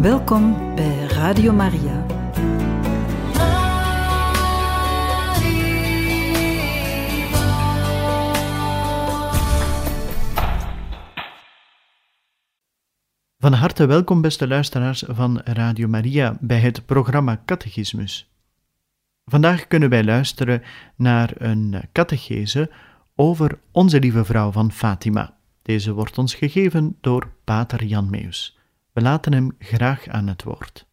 Welkom bij Radio Maria. Van harte welkom, beste luisteraars van Radio Maria, bij het programma Catechismus. Vandaag kunnen wij luisteren naar een catechese over Onze Lieve Vrouw van Fatima. Deze wordt ons gegeven door Pater Jan Meus. We laten hem graag aan het woord.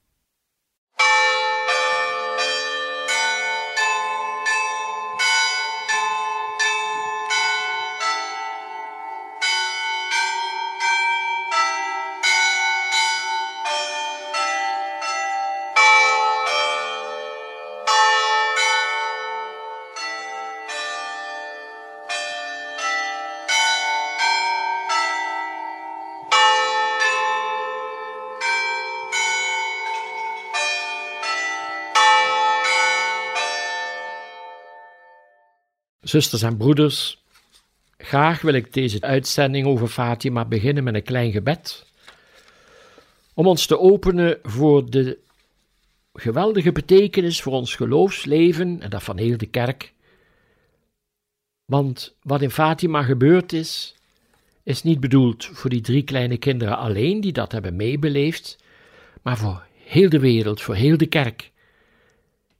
Zusters en broeders, graag wil ik deze uitzending over Fatima beginnen met een klein gebed. Om ons te openen voor de geweldige betekenis voor ons geloofsleven en dat van heel de kerk. Want wat in Fatima gebeurd is, is niet bedoeld voor die drie kleine kinderen alleen die dat hebben meebeleefd, maar voor heel de wereld, voor heel de kerk.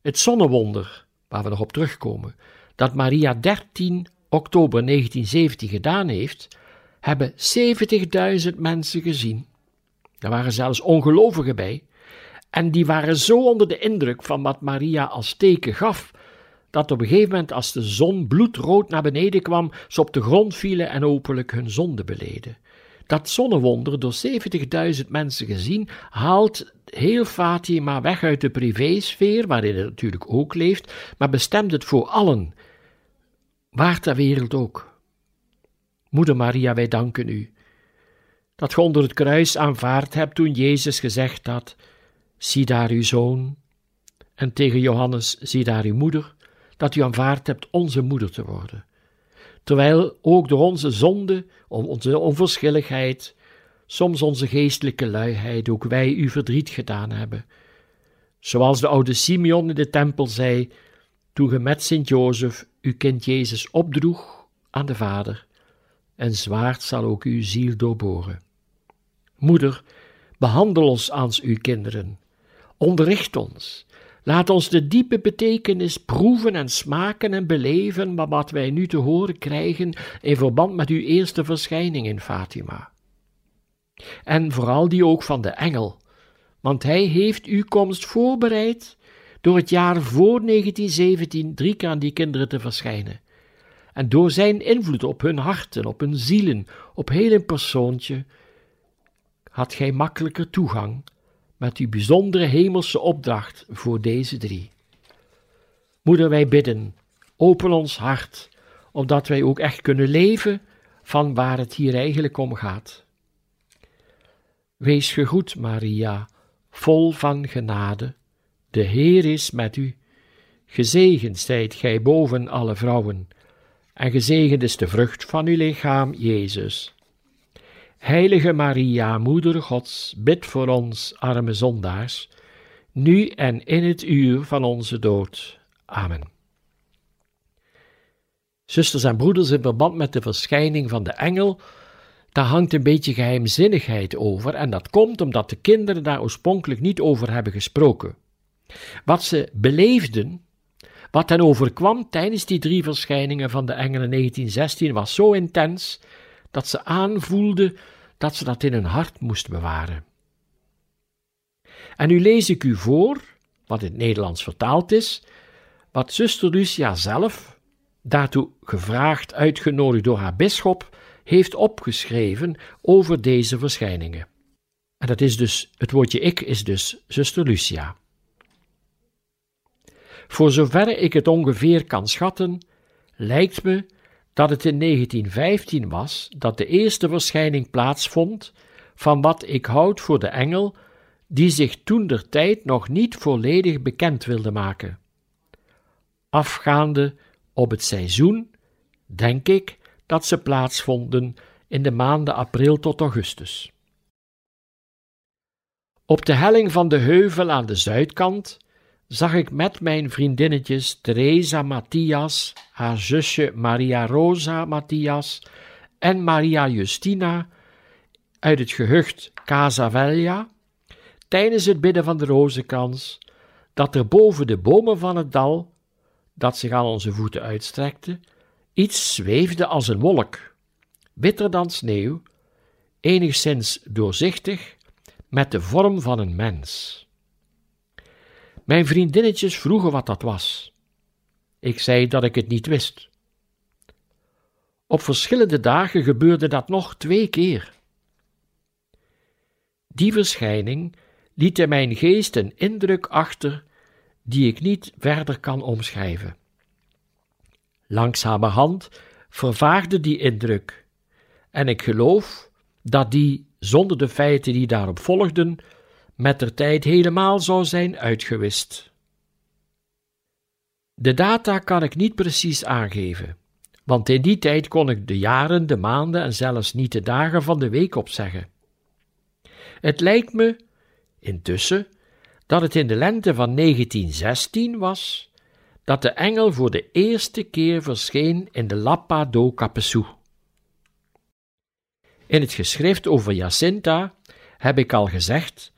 Het zonnewonder, waar we nog op terugkomen, dat Maria 13 oktober 1917 gedaan heeft, hebben 70.000 mensen gezien. Er waren zelfs ongelovigen bij. En die waren zo onder de indruk van wat Maria als teken gaf, dat op een gegeven moment, als de zon bloedrood naar beneden kwam, ze op de grond vielen en openlijk hun zonde beleden. Dat zonnewonder, door 70.000 mensen gezien, haalt heel Fatima weg uit de privésfeer, waarin het natuurlijk ook leeft, maar bestemt het voor allen waar ter wereld ook. Moeder Maria, wij danken u dat ge onder het kruis aanvaard hebt toen Jezus gezegd had: Zie daar uw zoon, en tegen Johannes: Zie daar uw moeder, dat u aanvaard hebt onze moeder te worden. Terwijl ook door onze zonde, onze onverschilligheid, soms onze geestelijke luiheid, ook wij u verdriet gedaan hebben. Zoals de oude Simeon in de tempel zei: toen ge met Sint Jozef uw kind Jezus opdroeg aan de Vader, en zwaard zal ook uw ziel doorboren. Moeder, behandel ons als uw kinderen, onderricht ons, laat ons de diepe betekenis proeven en smaken en beleven van wat wij nu te horen krijgen in verband met uw eerste verschijning in Fatima. En vooral die ook van de engel, want hij heeft uw komst voorbereid door het jaar voor 1917 drie keer aan die kinderen te verschijnen. En door zijn invloed op hun harten, op hun zielen, op heel een persoontje, had gij makkelijker toegang met uw bijzondere hemelse opdracht voor deze drie. Moeder, wij bidden, open ons hart, opdat wij ook echt kunnen leven van waar het hier eigenlijk om gaat. Wees gegroet, Maria, vol van genade. De Heer is met u. Gezegend zijt gij boven alle vrouwen, en gezegend is de vrucht van uw lichaam, Jezus. Heilige Maria, Moeder Gods, bid voor ons, arme zondaars, nu en in het uur van onze dood. Amen. Zusters en broeders, in verband met de verschijning van de engel, daar hangt een beetje geheimzinnigheid over, en dat komt omdat de kinderen daar oorspronkelijk niet over hebben gesproken. Wat ze beleefden, wat hen overkwam tijdens die drie verschijningen van de engelen 1916, was zo intens dat ze aanvoelden dat ze dat in hun hart moesten bewaren. En nu lees ik u voor, wat in het Nederlands vertaald is, wat zuster Lucia zelf, daartoe gevraagd, uitgenodigd door haar bisschop, heeft opgeschreven over deze verschijningen. En dat is dus, het woordje ik is dus zuster Lucia. Voor zover ik het ongeveer kan schatten, lijkt me dat het in 1915 was dat de eerste verschijning plaatsvond van wat ik houd voor de engel, die zich toen der tijd nog niet volledig bekend wilde maken. Afgaande op het seizoen, denk ik dat ze plaatsvonden in de maanden april tot augustus. Op de helling van de heuvel aan de zuidkant zag ik met mijn vriendinnetjes Teresa Matthias, haar zusje Maria Rosa Matthias en Maria Justina uit het gehucht Casavella tijdens het bidden van de rozenkrans dat er boven de bomen van het dal, dat zich aan onze voeten uitstrekte, iets zweefde als een wolk, witter dan sneeuw, enigszins doorzichtig, met de vorm van een mens. Mijn vriendinnetjes vroegen wat dat was. Ik zei dat ik het niet wist. Op verschillende dagen gebeurde dat nog twee keer. Die verschijning liet in mijn geest een indruk achter die ik niet verder kan omschrijven. Langzamerhand vervaagde die indruk, en ik geloof dat die, zonder de feiten die daarop volgden, met der tijd helemaal zou zijn uitgewist. De data kan ik niet precies aangeven, want in die tijd kon ik de jaren, de maanden en zelfs niet de dagen van de week opzeggen. Het lijkt me, intussen, dat het in de lente van 1916 was dat de engel voor de eerste keer verscheen in de Lappa do Capesu. In het geschrift over Jacinta heb ik al gezegd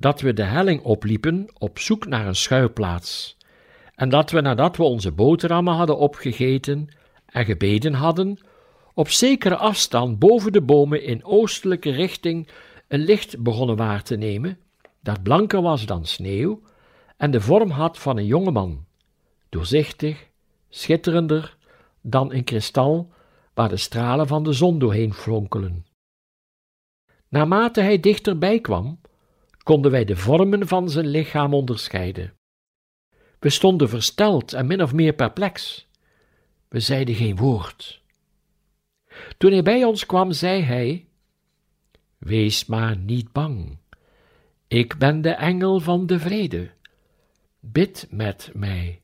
dat we de helling opliepen op zoek naar een schuilplaats, en dat we nadat we onze boterhammen hadden opgegeten en gebeden hadden, op zekere afstand boven de bomen in oostelijke richting een licht begonnen waar te nemen, dat blanker was dan sneeuw en de vorm had van een jonge man, doorzichtig, schitterender dan een kristal waar de stralen van de zon doorheen flonkelen. Naarmate hij dichterbij kwam, konden wij de vormen van zijn lichaam onderscheiden. We stonden versteld en min of meer perplex. We zeiden geen woord. Toen hij bij ons kwam, zei hij: Wees maar niet bang. Ik ben de engel van de vrede. Bid met mij.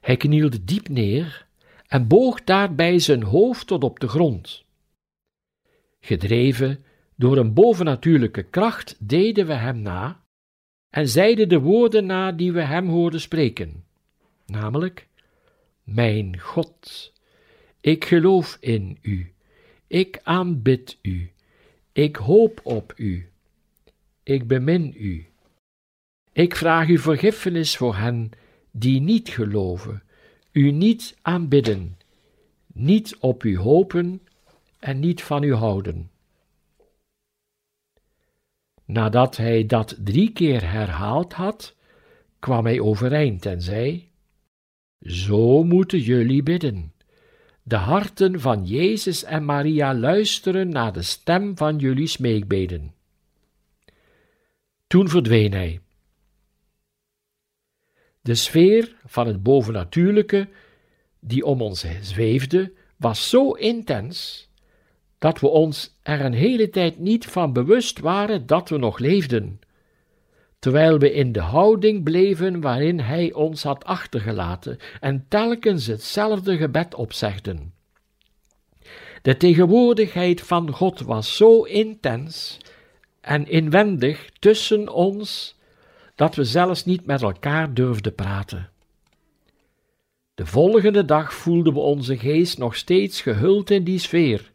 Hij knielde diep neer en boog daarbij zijn hoofd tot op de grond. Gedreven door een bovennatuurlijke kracht deden we hem na en zeiden de woorden na die we hem hoorden spreken, namelijk: Mijn God, ik geloof in u, ik aanbid u, ik hoop op u, ik bemin u. Ik vraag u vergiffenis voor hen die niet geloven, u niet aanbidden, niet op u hopen en niet van u houden. Nadat hij dat drie keer herhaald had, kwam hij overeind en zei: Zo moeten jullie bidden. De harten van Jezus en Maria luisteren naar de stem van jullie smeekbeden. Toen verdween hij. De sfeer van het bovennatuurlijke die om ons zweefde, was zo intens dat we ons er een hele tijd niet van bewust waren dat we nog leefden, terwijl we in de houding bleven waarin Hij ons had achtergelaten en telkens hetzelfde gebed opzegden. De tegenwoordigheid van God was zo intens en inwendig tussen ons dat we zelfs niet met elkaar durfden praten. De volgende dag voelden we onze geest nog steeds gehuld in die sfeer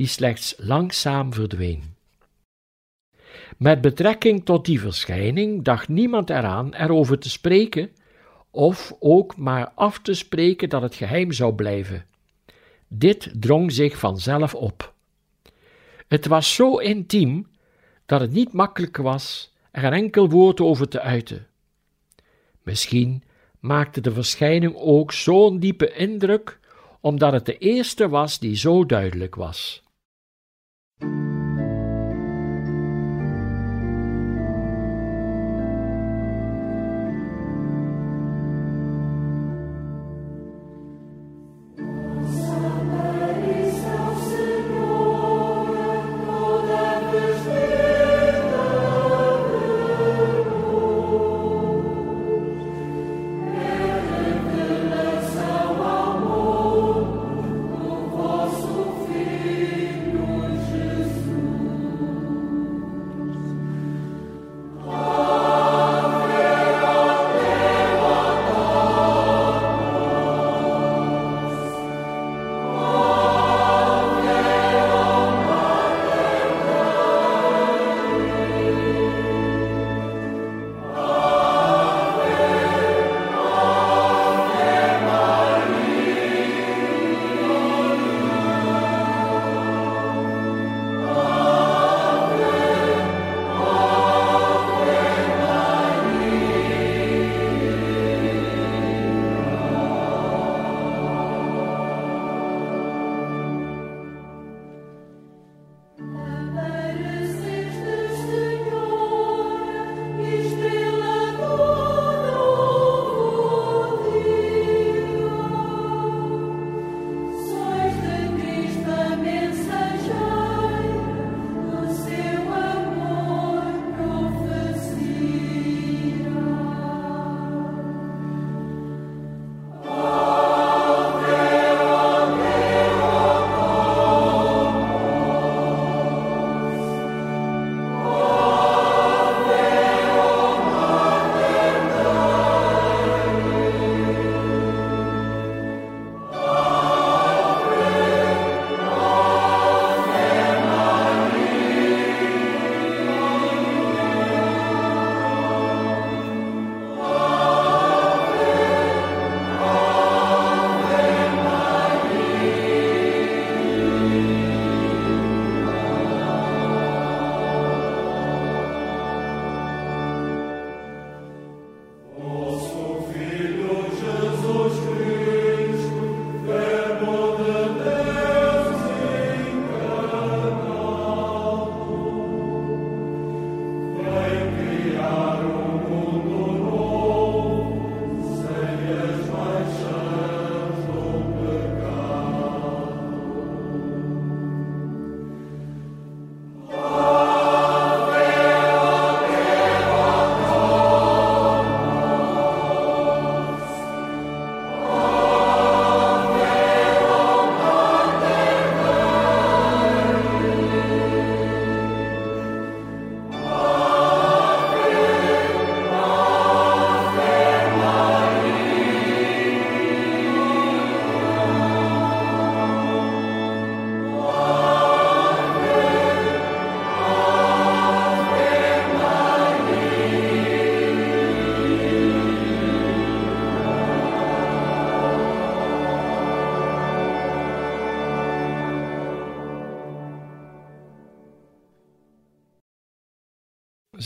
die slechts langzaam verdween. Met betrekking tot die verschijning dacht niemand eraan erover te spreken, of ook maar af te spreken dat het geheim zou blijven. Dit drong zich vanzelf op. Het was zo intiem dat het niet makkelijk was er een enkel woord over te uiten. Misschien maakte de verschijning ook zo'n diepe indruk omdat het de eerste was die zo duidelijk was.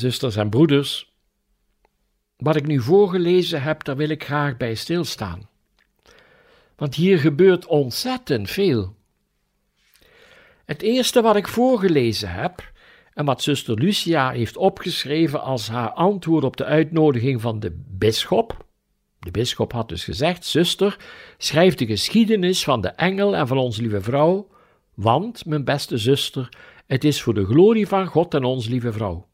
Zusters en broeders, wat ik nu voorgelezen heb, daar wil ik graag bij stilstaan. Want hier gebeurt ontzettend veel. Het eerste wat ik voorgelezen heb, en wat zuster Lucia heeft opgeschreven als haar antwoord op de uitnodiging van de bisschop. De bisschop had dus gezegd: Zuster, schrijf de geschiedenis van de engel en van onze lieve vrouw, want, mijn beste zuster, het is voor de glorie van God en onze lieve vrouw.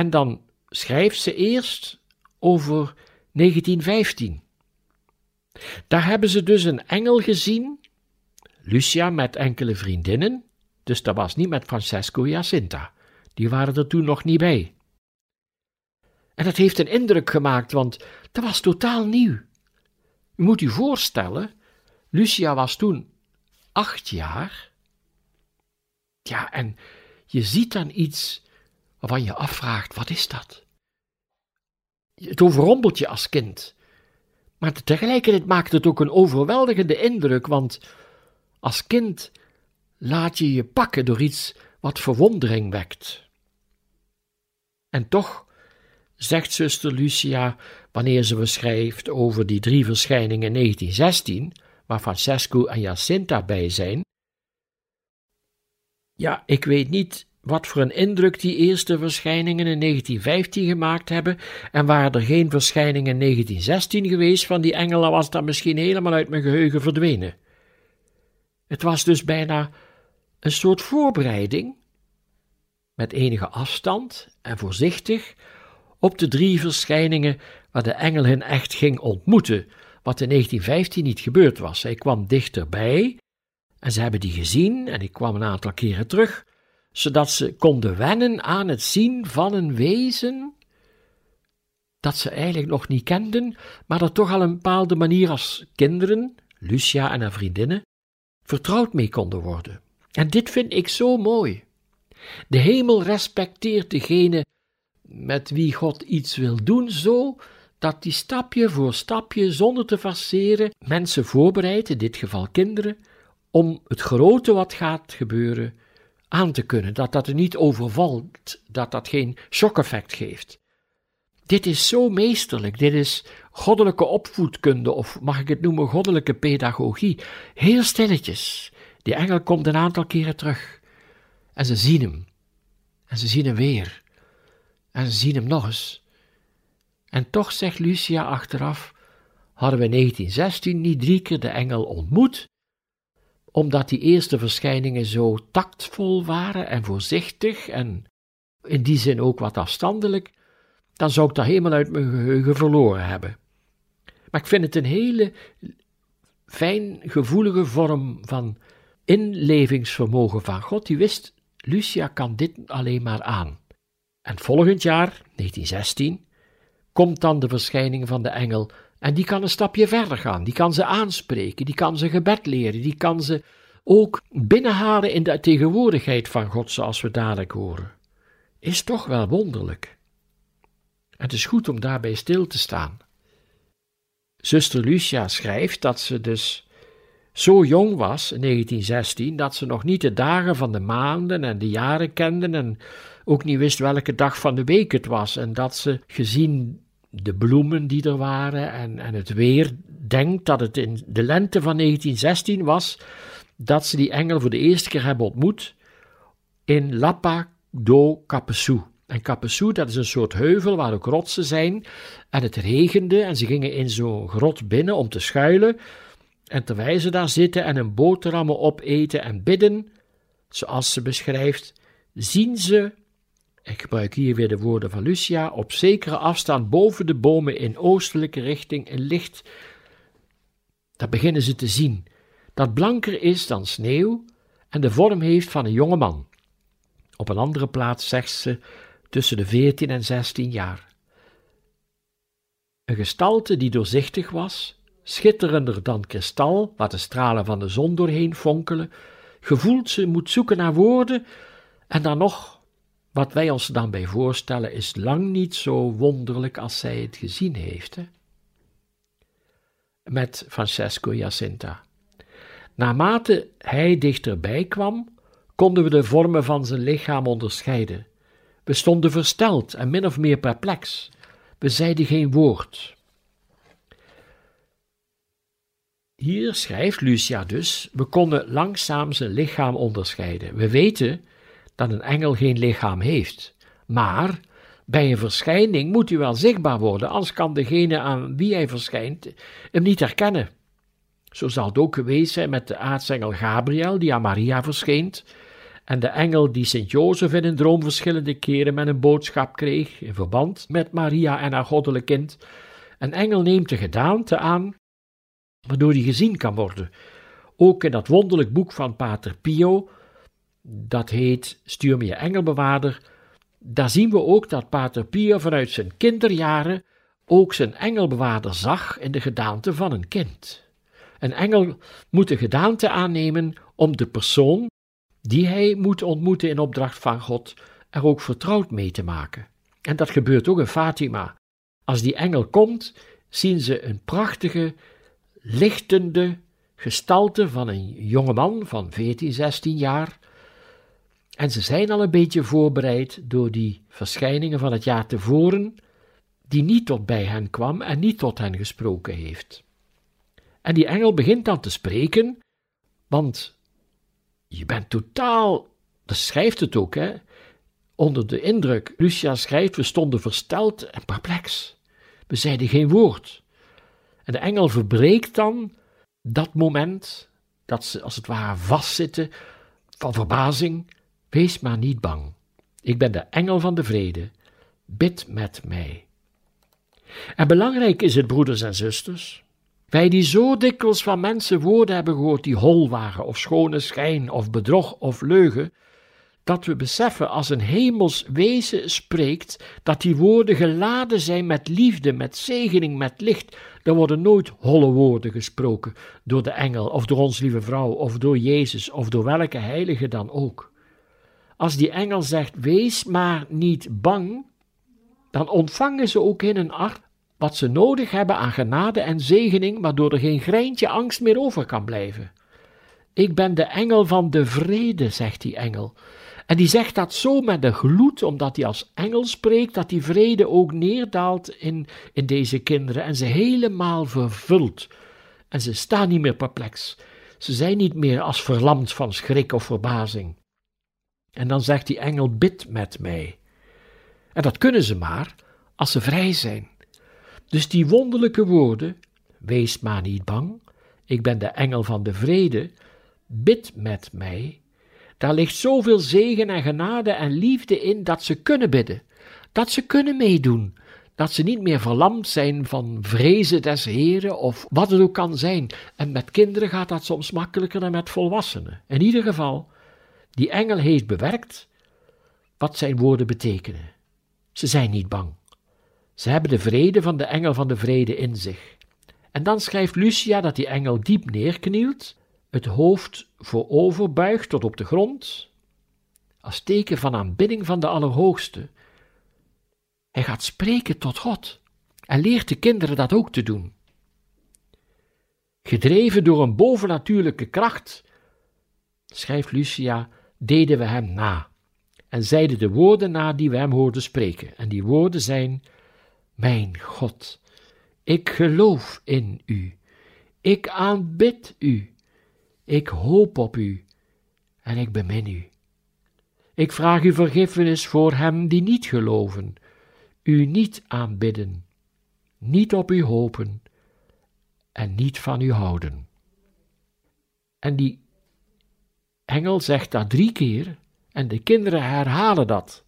En dan schrijft ze eerst over 1915. Daar hebben ze dus een engel gezien, Lucia met enkele vriendinnen, dus dat was niet met Francesco Jacinta. Die waren er toen nog niet bij. En dat heeft een indruk gemaakt, want dat was totaal nieuw. U moet u voorstellen, Lucia was toen acht jaar. Ja, en je ziet dan iets waarvan je afvraagt: wat is dat? Het overrompelt je als kind. Maar tegelijkertijd maakt het ook een overweldigende indruk, want als kind laat je je pakken door iets wat verwondering wekt. En toch, zegt zuster Lucia, wanneer ze beschrijft over die drie verschijningen in 1916, waar Francesco en Jacinta bij zijn, ja, ik weet niet wat voor een indruk die eerste verschijningen in 1915 gemaakt hebben, en waren er geen verschijningen in 1916 geweest van die engelen, was dat misschien helemaal uit mijn geheugen verdwenen. Het was dus bijna een soort voorbereiding, met enige afstand en voorzichtig, op de drie verschijningen waar de engel hen echt ging ontmoeten, wat in 1915 niet gebeurd was. Hij kwam dichterbij en ze hebben die gezien en ik kwam een aantal keren terug, zodat ze konden wennen aan het zien van een wezen dat ze eigenlijk nog niet kenden, maar dat toch al een bepaalde manier als kinderen, Lucia en haar vriendinnen, vertrouwd mee konden worden. En dit vind ik zo mooi. De hemel respecteert degene met wie God iets wil doen, zo dat die stapje voor stapje, zonder te faceren, mensen voorbereidt, in dit geval kinderen, om het grote wat gaat gebeuren aan te kunnen. Dat dat er niet overvalt, dat dat geen shock-effect geeft. Dit is zo meesterlijk, dit is goddelijke opvoedkunde, of mag ik het noemen goddelijke pedagogie. Heel stilletjes, die engel komt een aantal keren terug. En ze zien hem. En ze zien hem weer. En ze zien hem nog eens. En toch, zegt Lucia achteraf, hadden we in 1916 niet drie keer de engel ontmoet, omdat die eerste verschijningen zo tactvol waren en voorzichtig en in die zin ook wat afstandelijk, dan zou ik dat helemaal uit mijn geheugen verloren hebben. Maar ik vind het een hele fijn gevoelige vorm van inlevingsvermogen van God, die wist, Lucia kan dit alleen maar aan. En volgend jaar, 1916, komt dan de verschijning van de engel en die kan een stapje verder gaan, die kan ze aanspreken, die kan ze gebed leren, die kan ze ook binnenhalen in de tegenwoordigheid van God, zoals we dadelijk horen. Is toch wel wonderlijk. Het is goed om daarbij stil te staan. Zuster Lucia schrijft dat ze dus zo jong was in 1916 dat ze nog niet de dagen van de maanden en de jaren kenden en ook niet wist welke dag van de week het was en dat ze gezien de bloemen die er waren en, en het weer denkt dat het in de lente van 1916 was dat ze die engel voor de eerste keer hebben ontmoet in Lapa do. En Capesu, dat is een soort heuvel waar ook rotsen zijn. En het regende en ze gingen in zo'n grot binnen om te schuilen. En terwijl ze daar zitten en een boterhammen opeten en bidden, zoals ze beschrijft, zien ze, ik gebruik hier weer de woorden van Lucia, op zekere afstand boven de bomen in oostelijke richting een licht. Dat beginnen ze te zien, dat blanker is dan sneeuw en de vorm heeft van een jonge man. Op een andere plaats zegt ze tussen de veertien en zestien jaar. Een gestalte die doorzichtig was, schitterender dan kristal, waar de stralen van de zon doorheen fonkelen, gevoelt ze moet zoeken naar woorden, en dan nog, wat wij ons dan bij voorstellen, is lang niet zo wonderlijk als zij het gezien heeft. Hè? Met Francesco Jacinta. Naarmate hij dichterbij kwam, konden we de vormen van zijn lichaam onderscheiden, We stonden versteld en min of meer perplex. We zeiden geen woord. Hier schrijft Lucia dus: we konden langzaam zijn lichaam onderscheiden. We weten dat een engel geen lichaam heeft, maar bij een verschijning moet hij wel zichtbaar worden, anders kan degene aan wie hij verschijnt hem niet herkennen. Zo zal het ook geweest zijn met de aartsengel Gabriel, die aan Maria verscheen, en de engel die Sint Jozef in een droom verschillende keren met een boodschap kreeg in verband met Maria en haar goddelijk kind. Een engel neemt de gedaante aan, waardoor hij gezien kan worden. Ook in dat wonderlijk boek van Pater Pio, dat heet Stuur me je engelbewaarder, daar zien we ook dat Pater Pio vanuit zijn kinderjaren ook zijn engelbewaarder zag in de gedaante van een kind. Een engel moet de gedaante aannemen om de persoon die hij moet ontmoeten in opdracht van God er ook vertrouwd mee te maken. En dat gebeurt ook in Fatima. Als die engel komt, zien ze een prachtige, lichtende gestalte van een jonge man van 14, 16 jaar. En ze zijn al een beetje voorbereid door die verschijningen van het jaar tevoren, die niet tot bij hen kwam en niet tot hen gesproken heeft. En die engel begint dan te spreken, want je bent totaal, dat schrijft het ook, hè, onder de indruk. Lucia schrijft, we stonden versteld en perplex. We zeiden geen woord. En de engel verbreekt dan dat moment, dat ze als het ware vastzitten van verbazing. Wees maar niet bang. Ik ben de engel van de vrede. Bid met mij. En belangrijk is het, broeders en zusters, wij die zo dikwijls van mensen woorden hebben gehoord die hol waren, of schone schijn, of bedrog, of leugen, dat we beseffen als een hemels wezen spreekt, dat die woorden geladen zijn met liefde, met zegening, met licht. Er worden nooit holle woorden gesproken door de engel, of door ons lieve vrouw, of door Jezus, of door welke heilige dan ook. Als die engel zegt, wees maar niet bang, dan ontvangen ze ook in een hart wat ze nodig hebben aan genade en zegening, waardoor er geen greintje angst meer over kan blijven. Ik ben de engel van de vrede, zegt die engel. En die zegt dat zo met de gloed, omdat hij als engel spreekt, dat die vrede ook neerdaalt in, in deze kinderen en ze helemaal vervult. En ze staan niet meer perplex. Ze zijn niet meer als verlamd van schrik of verbazing. En dan zegt die engel: Bid met mij. En dat kunnen ze maar als ze vrij zijn. Dus die wonderlijke woorden, wees maar niet bang, ik ben de engel van de vrede, bid met mij, daar ligt zoveel zegen en genade en liefde in dat ze kunnen bidden, dat ze kunnen meedoen, dat ze niet meer verlamd zijn van vrezen des Heren of wat het ook kan zijn. En met kinderen gaat dat soms makkelijker dan met volwassenen. In ieder geval, die engel heeft bewerkt wat zijn woorden betekenen. Ze zijn niet bang. Ze hebben de vrede van de engel van de vrede in zich. En dan schrijft Lucia dat die engel diep neerknielt, het hoofd voorover buigt tot op de grond, als teken van aanbidding van de Allerhoogste. Hij gaat spreken tot God en leert de kinderen dat ook te doen. Gedreven door een bovennatuurlijke kracht, schrijft Lucia, deden we hem na en zeiden de woorden na die we hem hoorden spreken. En die woorden zijn mijn God, ik geloof in u, ik aanbid u, ik hoop op u en ik bemin u. Ik vraag u vergiffenis voor hem die niet geloven, u niet aanbidden, niet op u hopen en niet van u houden. En die engel zegt dat drie keer en de kinderen herhalen dat.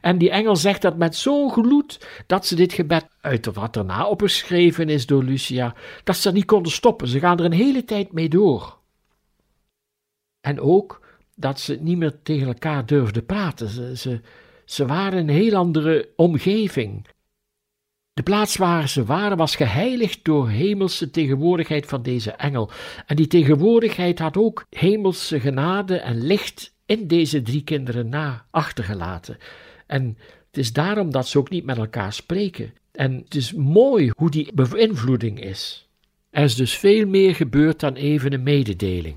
En die engel zegt dat met zo'n gloed dat ze dit gebed, uit wat daarna opgeschreven is door Lucia, dat ze niet konden stoppen. Ze gaan er een hele tijd mee door. En ook dat ze niet meer tegen elkaar durfden praten. Ze, ze, ze waren in een heel andere omgeving. De plaats waar ze waren was geheiligd door hemelse tegenwoordigheid van deze engel. En die tegenwoordigheid had ook hemelse genade en licht in deze drie kinderen na achtergelaten. En het is daarom dat ze ook niet met elkaar spreken. En het is mooi hoe die beïnvloeding is. Er is dus veel meer gebeurd dan even een mededeling.